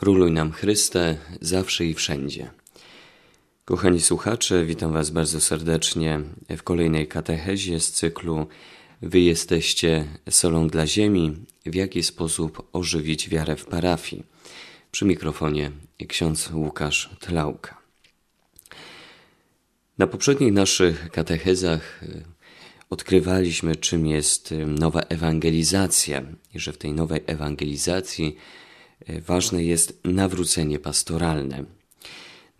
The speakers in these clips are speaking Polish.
Króluj nam Chryste, zawsze i wszędzie. Kochani słuchacze, witam Was bardzo serdecznie w kolejnej katechezie z cyklu Wy jesteście solą dla ziemi, w jaki sposób ożywić wiarę w parafii. Przy mikrofonie ksiądz Łukasz Tlauka. Na poprzednich naszych katechezach e, odkrywaliśmy, czym jest nowa ewangelizacja i że w tej nowej ewangelizacji E, ważne jest nawrócenie pastoralne.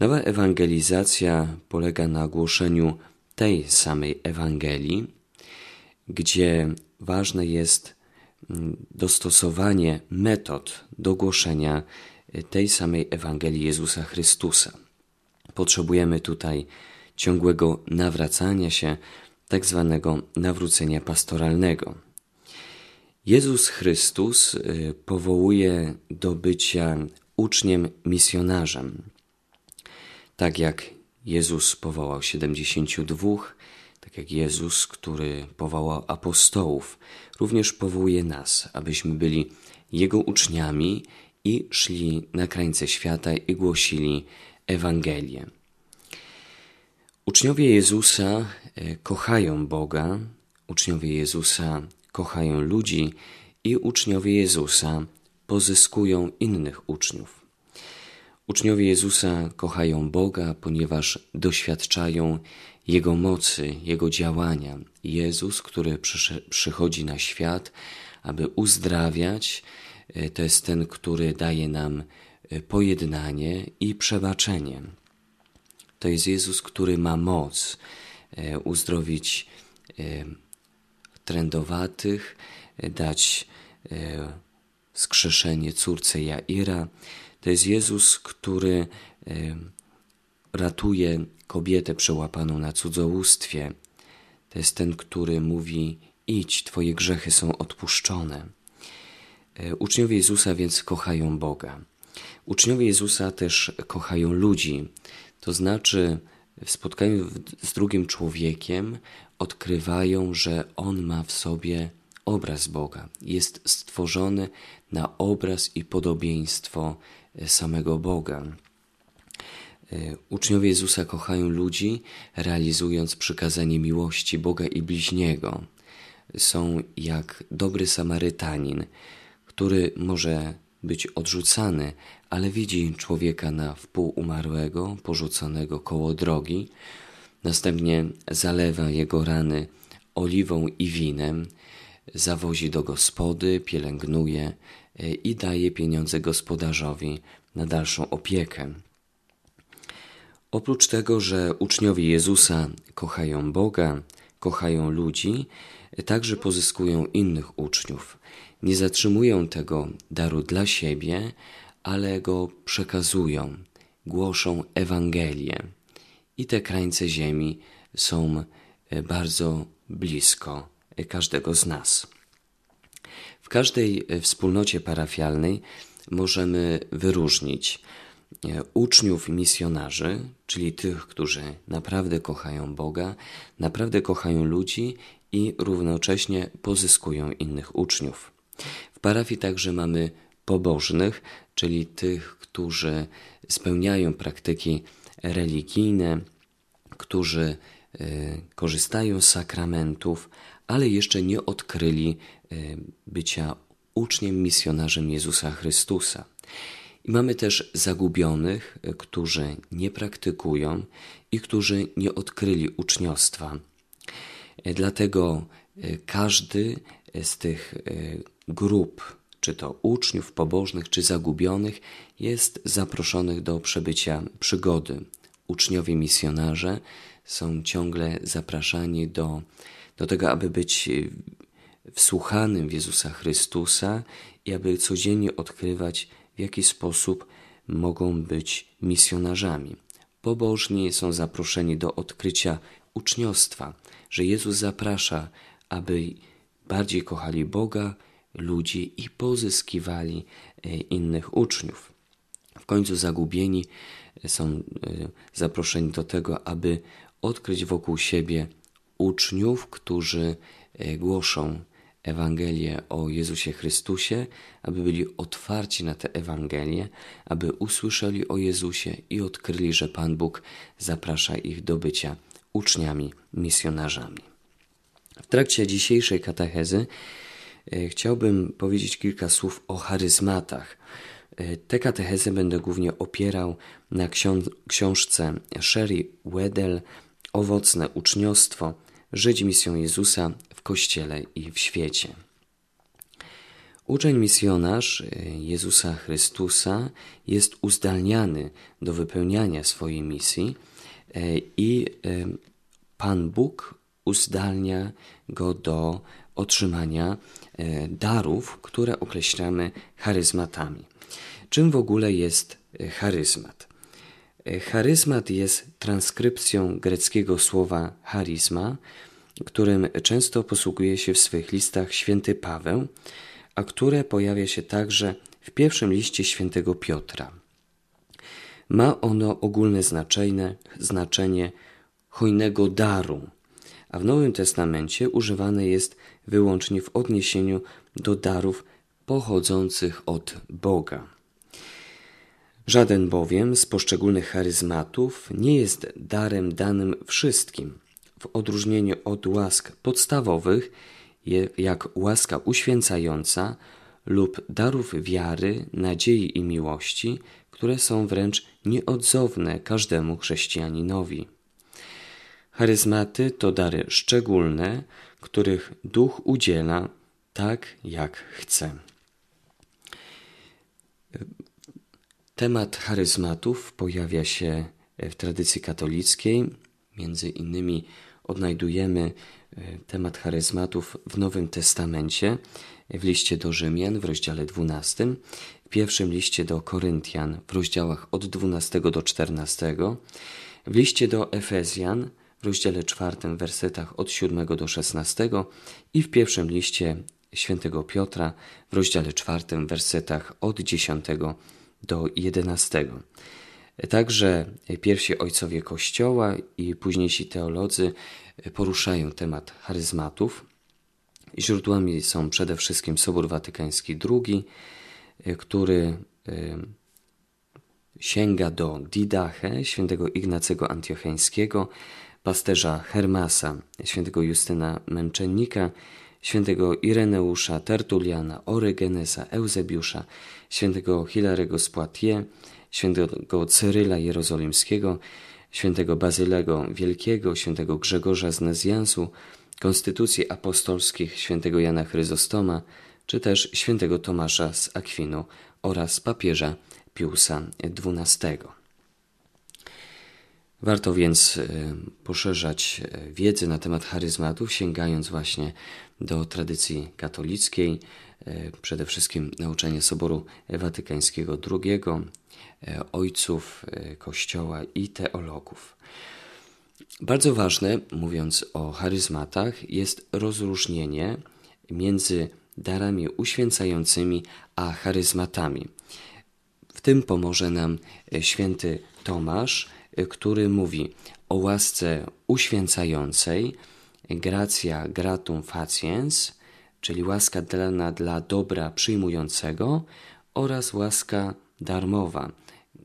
Nowa ewangelizacja polega na głoszeniu tej samej Ewangelii, gdzie ważne jest mm, dostosowanie metod do głoszenia e, tej samej Ewangelii Jezusa Chrystusa. Potrzebujemy tutaj ciągłego nawracania się, tak zwanego nawrócenia pastoralnego. Jezus Chrystus y, powołuje do bycia uczniem misjonarzem. Tak jak Jezus powołał 72, tak jak Jezus, który powołał apostołów, również powołuje nas, abyśmy byli Jego uczniami i szli na krańce świata i głosili Ewangelię. Uczniowie Jezusa y, kochają Boga, uczniowie Jezusa kochają ludzi i uczniowie Jezusa pozyskują innych uczniów. Uczniowie Jezusa kochają Boga, ponieważ doświadczają Jego mocy, Jego działania. Jezus, który przychodzi na świat, aby uzdrawiać, e, to jest ten, który daje nam e, pojednanie i przebaczenie. To jest Jezus, który ma moc e, uzdrowić trędowatych, e, dać e, skrzeszenie córce Jaira. To jest Jezus, który e, ratuje kobietę przełapaną na cudzołóstwie. To jest ten, który mówi: Idź, Twoje grzechy są odpuszczone. Uczniowie Jezusa więc kochają Boga. Uczniowie Jezusa też kochają ludzi, to znaczy w spotkaniu z drugim człowiekiem odkrywają, że on ma w sobie obraz Boga. Jest stworzony na obraz i podobieństwo e, samego Boga. E, uczniowie Jezusa kochają ludzi, realizując przykazanie miłości Boga i bliźniego. Są jak dobry Samarytanin, który może być odrzucany, ale widzi człowieka na wpół umarłego, porzuconego koło drogi, następnie zalewa jego rany oliwą i winem, zawozi do gospody, pielęgnuje e, i daje pieniądze gospodarzowi na dalszą opiekę. Oprócz tego, że uczniowie Jezusa kochają Boga, kochają ludzi, także pozyskują innych uczniów. Nie zatrzymują tego daru dla siebie, ale go przekazują, głoszą Ewangelię. I te krańce ziemi są e, bardzo blisko e, każdego z nas. W każdej e, wspólnocie parafialnej możemy wyróżnić uczniów misjonarzy, czyli tych, którzy naprawdę kochają Boga, naprawdę kochają ludzi i równocześnie pozyskują innych uczniów. W parafii także mamy pobożnych, czyli tych, którzy spełniają praktyki religijne, którzy e, korzystają z sakramentów, ale jeszcze nie odkryli e, bycia uczniem, misjonarzem Jezusa Chrystusa. I mamy też zagubionych, e, którzy nie praktykują i którzy nie odkryli uczniostwa. Dlatego każdy z tych grup, czy to uczniów pobożnych, czy zagubionych, jest zaproszonych do przebycia przygody. Uczniowie misjonarze są ciągle zapraszani do, do tego, aby być wsłuchanym w Jezusa Chrystusa i aby codziennie odkrywać, w jaki sposób mogą być misjonarzami. Pobożni są zaproszeni do odkrycia uczniostwa, że Jezus zaprasza, aby bardziej kochali Boga, ludzi i pozyskiwali e, innych uczniów. W końcu zagubieni e, są e, zaproszeni do tego, aby odkryć wokół siebie uczniów, którzy głoszą Ewangelię o Jezusie Chrystusie, aby byli otwarci na tę Ewangelię, aby usłyszeli o Jezusie i odkryli, że Pan Bóg zaprasza ich do bycia uczniami, misjonarzami. W trakcie dzisiejszej katechezy e, chciałbym powiedzieć kilka słów o charyzmatach. E, tę katechezę będę głównie opierał na książce Sherry Weddell Owocne uczniostwo Żyć misją Jezusa w Kościele i w świecie. Uczeń misjonarz e, Jezusa Chrystusa jest uzdalniany do wypełniania swojej misji i Pan Bóg uzdalnia go do otrzymania e, darów, które określamy charyzmatami. Czym w ogóle jest e, charyzmat? E, charyzmat jest transkrypcją greckiego słowa charizma, którym często posługuje się w swych listach święty Paweł, a które pojawia się także w pierwszym liście świętego Piotra. Ma ono ogólne znaczenie, znaczenie hojnego daru, a w Nowym Testamencie używane jest wyłącznie w odniesieniu do darów pochodzących od Boga. Żaden bowiem z poszczególnych charyzmatów nie jest darem danym wszystkim, w odróżnieniu od łask podstawowych, jak łaska uświęcająca lub darów wiary, nadziei i miłości, które są wręcz nieodzowne każdemu chrześcijaninowi. Charyzmaty to dary szczególne, których Duch udziela tak, jak chce. Temat charyzmatów pojawia się w tradycji katolickiej. Między innymi odnajdujemy temat charyzmatów w Nowym Testamencie, w liście do Rzymian w rozdziale 12, w pierwszym liście do Koryntian w rozdziałach od 12 do 14, w liście do Efezjan w rozdziale czwartym, wersetach od 7 do 16 i w pierwszym liście świętego Piotra w rozdziale czwartym, wersetach od 10 do 11. Także pierwsi ojcowie Kościoła i późniejsi teolodzy poruszają temat charyzmatów. Źródłami są przede wszystkim Sobór Watykański II, który sięga do Didache, świętego Ignacego Antiocheńskiego, pasterza Hermasa, świętego Justyna Męczennika, świętego Ireneusza, Tertuliana, Orygenesa, Eusebiusza, świętego Hilarego z Poitiers, świętego Cyryla Jerozolimskiego, świętego Bazylego Wielkiego, świętego Grzegorza z Nezjansu, konstytucji apostolskich świętego Jana Chryzostoma, czy też świętego Tomasza z Akwinu oraz papieża Piusa XII. Warto więc e, poszerzać e, wiedzę na temat charyzmatów, sięgając właśnie do tradycji katolickiej, przede wszystkim nauczania Soboru Watykańskiego II, ojców Kościoła i teologów. Bardzo ważne, mówiąc o charyzmatach, jest rozróżnienie między darami uświęcającymi a charyzmatami. W tym pomoże nam święty Tomasz, który mówi o łasce uświęcającej, gracia gratum faciens, czyli łaska dana dla dobra przyjmującego oraz łaska darmowa,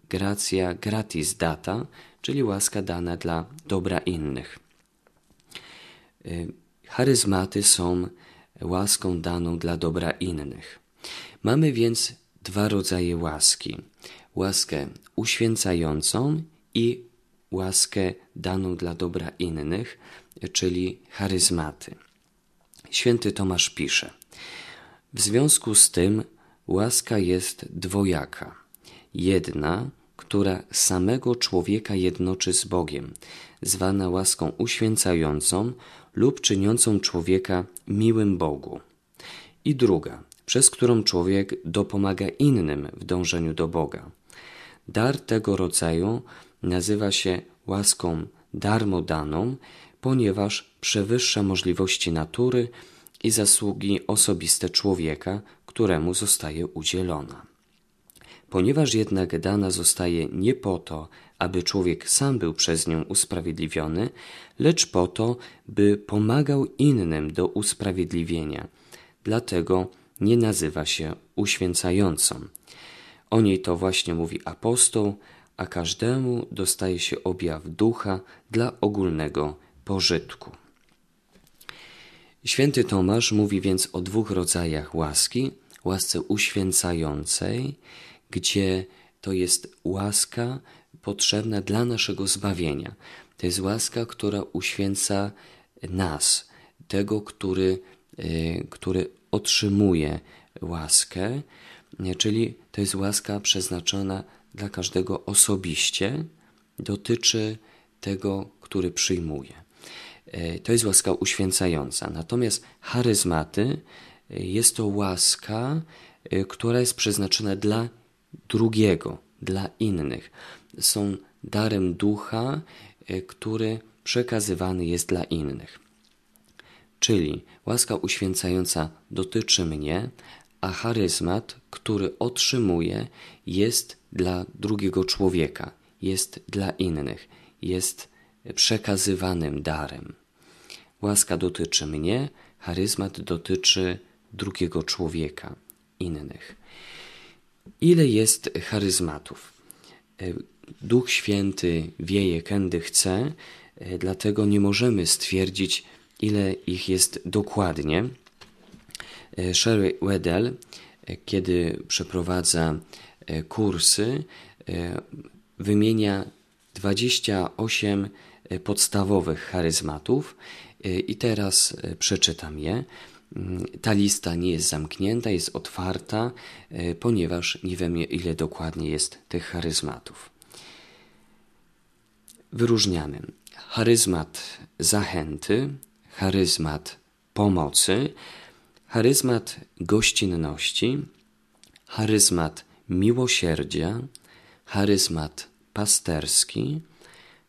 gracia gratis data, czyli łaska dana dla dobra innych. Y, charyzmaty są łaską daną dla dobra innych. Mamy więc dwa rodzaje łaski: łaskę uświęcającą i łaskę daną dla dobra innych, czyli charyzmaty. Święty Tomasz pisze: W związku z tym łaska jest dwojaka. Jedna, która samego człowieka jednoczy z Bogiem, zwana łaską uświęcającą lub czyniącą człowieka miłym Bogu. I druga, przez którą człowiek dopomaga innym w dążeniu do Boga. Dar tego rodzaju nazywa się łaską darmodaną, ponieważ przewyższa możliwości natury i zasługi osobiste człowieka, któremu zostaje udzielona. Ponieważ jednak dana zostaje nie po to, aby człowiek sam był przez nią usprawiedliwiony, lecz po to, by pomagał innym do usprawiedliwienia. dlatego nie nazywa się uświęcającą. O niej to właśnie mówi apostoł, a każdemu dostaje się objaw ducha dla ogólnego pożytku. Święty Tomasz mówi więc o dwóch rodzajach łaski: łasce uświęcającej, gdzie to jest łaska potrzebna dla naszego zbawienia. To jest łaska, która uświęca nas, tego, który, e, który otrzymuje łaskę, czyli to jest łaska przeznaczona dla każdego osobiście, dotyczy tego, który przyjmuje. E, to jest łaska uświęcająca. Natomiast charyzmaty e, jest to łaska, która jest przeznaczona dla drugiego, dla innych. Są darem ducha, który przekazywany jest dla innych. Czyli łaska uświęcająca dotyczy mnie, a charyzmat, który otrzymuję, jest dla drugiego człowieka, jest dla innych, jest przekazywanym darem. Łaska dotyczy mnie, charyzmat dotyczy drugiego człowieka, innych. Ile jest charyzmatów? Duch Święty wieje, kędy chce, e, dlatego nie możemy stwierdzić, ile ich jest dokładnie. E, Sherry Weddell, e, kiedy przeprowadza kursy, wymienia 28 podstawowych charyzmatów i teraz przeczytam je. Mm, ta lista nie jest zamknięta, jest otwarta, ponieważ nie wiemy, ile dokładnie jest tych charyzmatów. Wyróżniamy. Charyzmat zachęty, charyzmat pomocy, charyzmat gościnności, charyzmat miłosierdzia, charyzmat pasterski,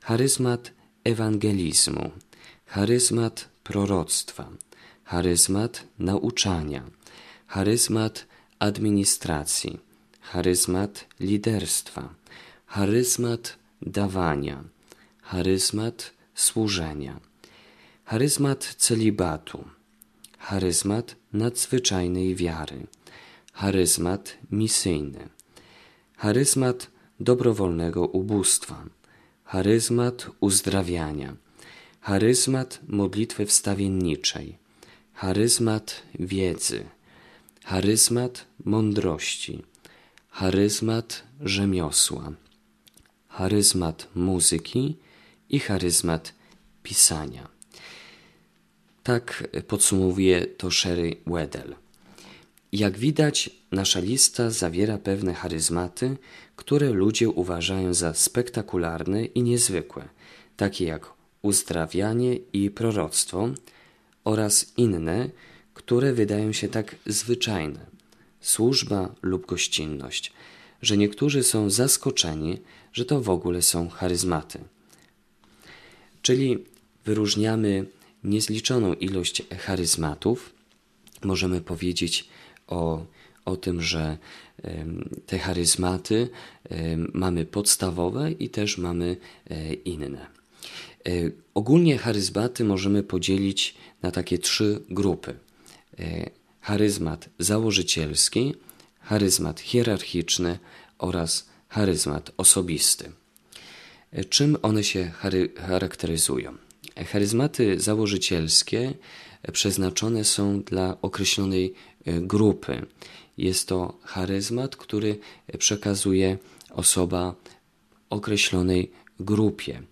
charyzmat ewangelizmu, charyzmat proroctwa, charyzmat nauczania, charyzmat administracji, charyzmat liderstwa, charyzmat dawania. Charyzmat służenia, charyzmat celibatu, charyzmat nadzwyczajnej wiary, charyzmat misyjny, charyzmat dobrowolnego ubóstwa, charyzmat uzdrawiania, charyzmat modlitwy wstawienniczej, charyzmat wiedzy, charyzmat mądrości, charyzmat rzemiosła, charyzmat muzyki i charyzmat pisania. Tak podsumowuje to Sherry Weddell. Jak widać, nasza lista zawiera pewne charyzmaty, które ludzie uważają za spektakularne i niezwykłe, takie jak uzdrawianie i proroctwo, oraz inne, które wydają się tak zwyczajne służba lub gościnność, że niektórzy są zaskoczeni, że to w ogóle są charyzmaty. Czyli wyróżniamy niezliczoną ilość charyzmatów. Możemy powiedzieć o, o tym, że te charyzmaty mamy podstawowe i też mamy e, inne. E, ogólnie charyzmaty możemy podzielić na takie trzy grupy. E, charyzmat założycielski, charyzmat hierarchiczny oraz charyzmat osobisty. Czym one się charakteryzują? Charyzmaty założycielskie przeznaczone są dla określonej e, grupy. Jest to charyzmat, który przekazuje osoba określonej grupie.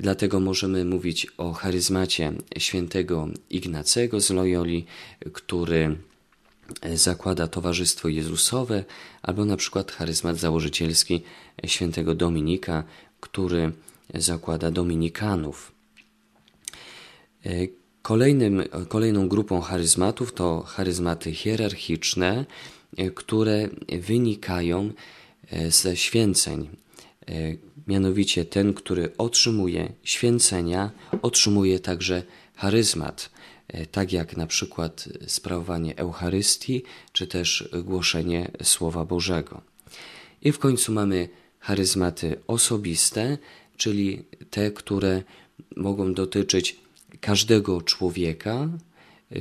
Dlatego możemy mówić o charyzmacie świętego Ignacego z Loyoli, który zakłada Towarzystwo Jezusowe, albo na przykład charyzmat założycielski świętego Dominika, który zakłada Dominikanów. E, kolejnym, kolejną grupą charyzmatów to charyzmaty hierarchiczne, e, które wynikają e, ze święceń. Mianowicie ten, który otrzymuje święcenia, otrzymuje także charyzmat, tak jak na przykład sprawowanie Eucharystii, czy też głoszenie Słowa Bożego. I w końcu mamy charyzmaty osobiste, czyli te, które mogą dotyczyć każdego człowieka,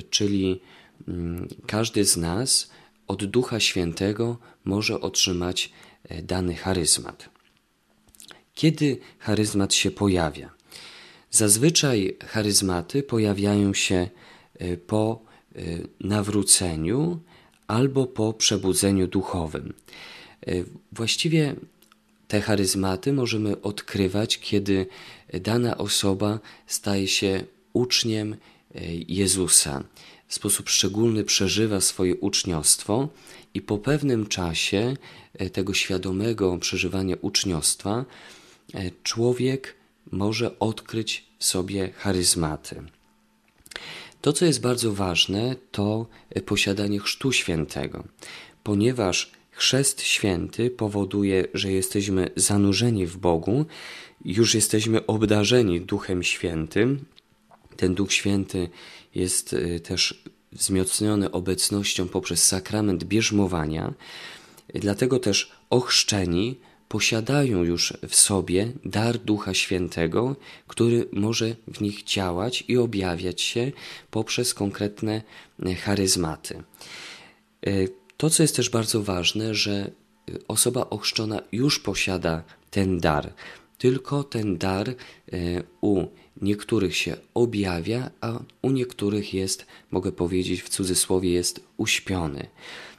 czyli mm, każdy z nas od Ducha Świętego może otrzymać e, dany charyzmat. Kiedy charyzmat się pojawia? Zazwyczaj charyzmaty pojawiają się e, po e, nawróceniu albo po przebudzeniu duchowym. Właściwie te charyzmaty możemy odkrywać, kiedy dana osoba staje się uczniem Jezusa w sposób szczególny przeżywa swoje uczniostwo i po pewnym czasie e, tego świadomego przeżywania uczniostwa e, człowiek może odkryć w sobie charyzmaty. To, co jest bardzo ważne, to e, posiadanie chrztu świętego, ponieważ chrzest święty powoduje, że jesteśmy zanurzeni w Bogu, już jesteśmy obdarzeni Duchem Świętym. Ten Duch Święty jest y, też wzmocniony obecnością poprzez sakrament bierzmowania, dlatego też ochrzczeni posiadają już w sobie dar Ducha Świętego, który może w nich działać i objawiać się poprzez konkretne y, charyzmaty. Y, to, co jest też bardzo ważne, że osoba ochrzczona już posiada ten dar, tylko ten dar u niektórych się objawia, a u niektórych jest, mogę powiedzieć w cudzysłowie, jest uśpiony.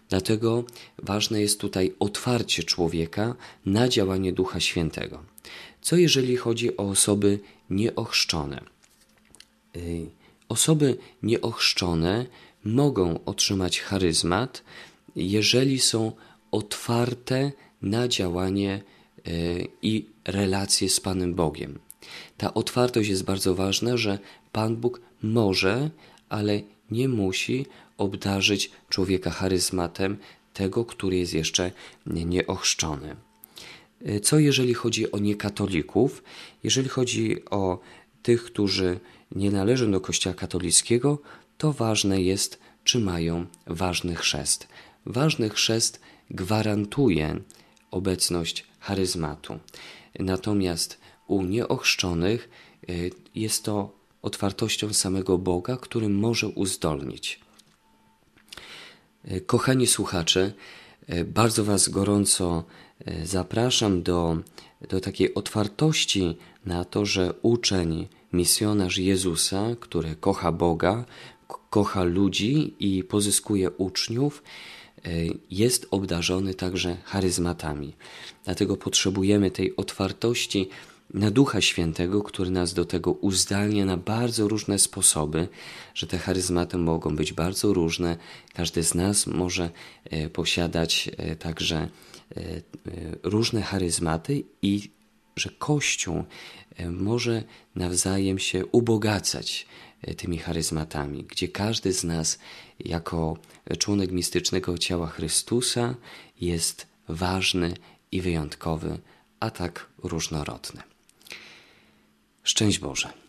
Dlatego ważne jest tutaj otwarcie człowieka na działanie Ducha Świętego. Co jeżeli chodzi o osoby nieochrzczone? Y, osoby nieochrzczone mogą otrzymać charyzmat, jeżeli są otwarte na działanie y, i relacje z Panem Bogiem. Ta otwartość jest bardzo ważna, że Pan Bóg może, ale nie musi obdarzyć człowieka charyzmatem tego, który jest jeszcze nieochrzczony. Co jeżeli chodzi o niekatolików? Jeżeli chodzi o tych, którzy nie należą do Kościoła katolickiego, to ważne jest, czy mają ważny chrzest. Ważny chrzest gwarantuje obecność charyzmatu. Natomiast u nieochrzczonych y, jest to otwartością samego Boga, który może uzdolnić. Y, kochani słuchacze, y, bardzo Was gorąco zapraszam do, do takiej otwartości na to, że uczeń, misjonarz Jezusa, który kocha Boga, kocha ludzi i pozyskuje uczniów, jest obdarzony także charyzmatami. Dlatego potrzebujemy tej otwartości na Ducha Świętego, który nas do tego uzdalnia na bardzo różne sposoby, że te charyzmaty mogą być bardzo różne. Każdy z nas może e, posiadać e, także e, różne charyzmaty i że Kościół może nawzajem się ubogacać tymi charyzmatami, gdzie każdy z nas, jako członek mistycznego ciała Chrystusa, jest ważny i wyjątkowy, a tak różnorodny. Szczęść Boże.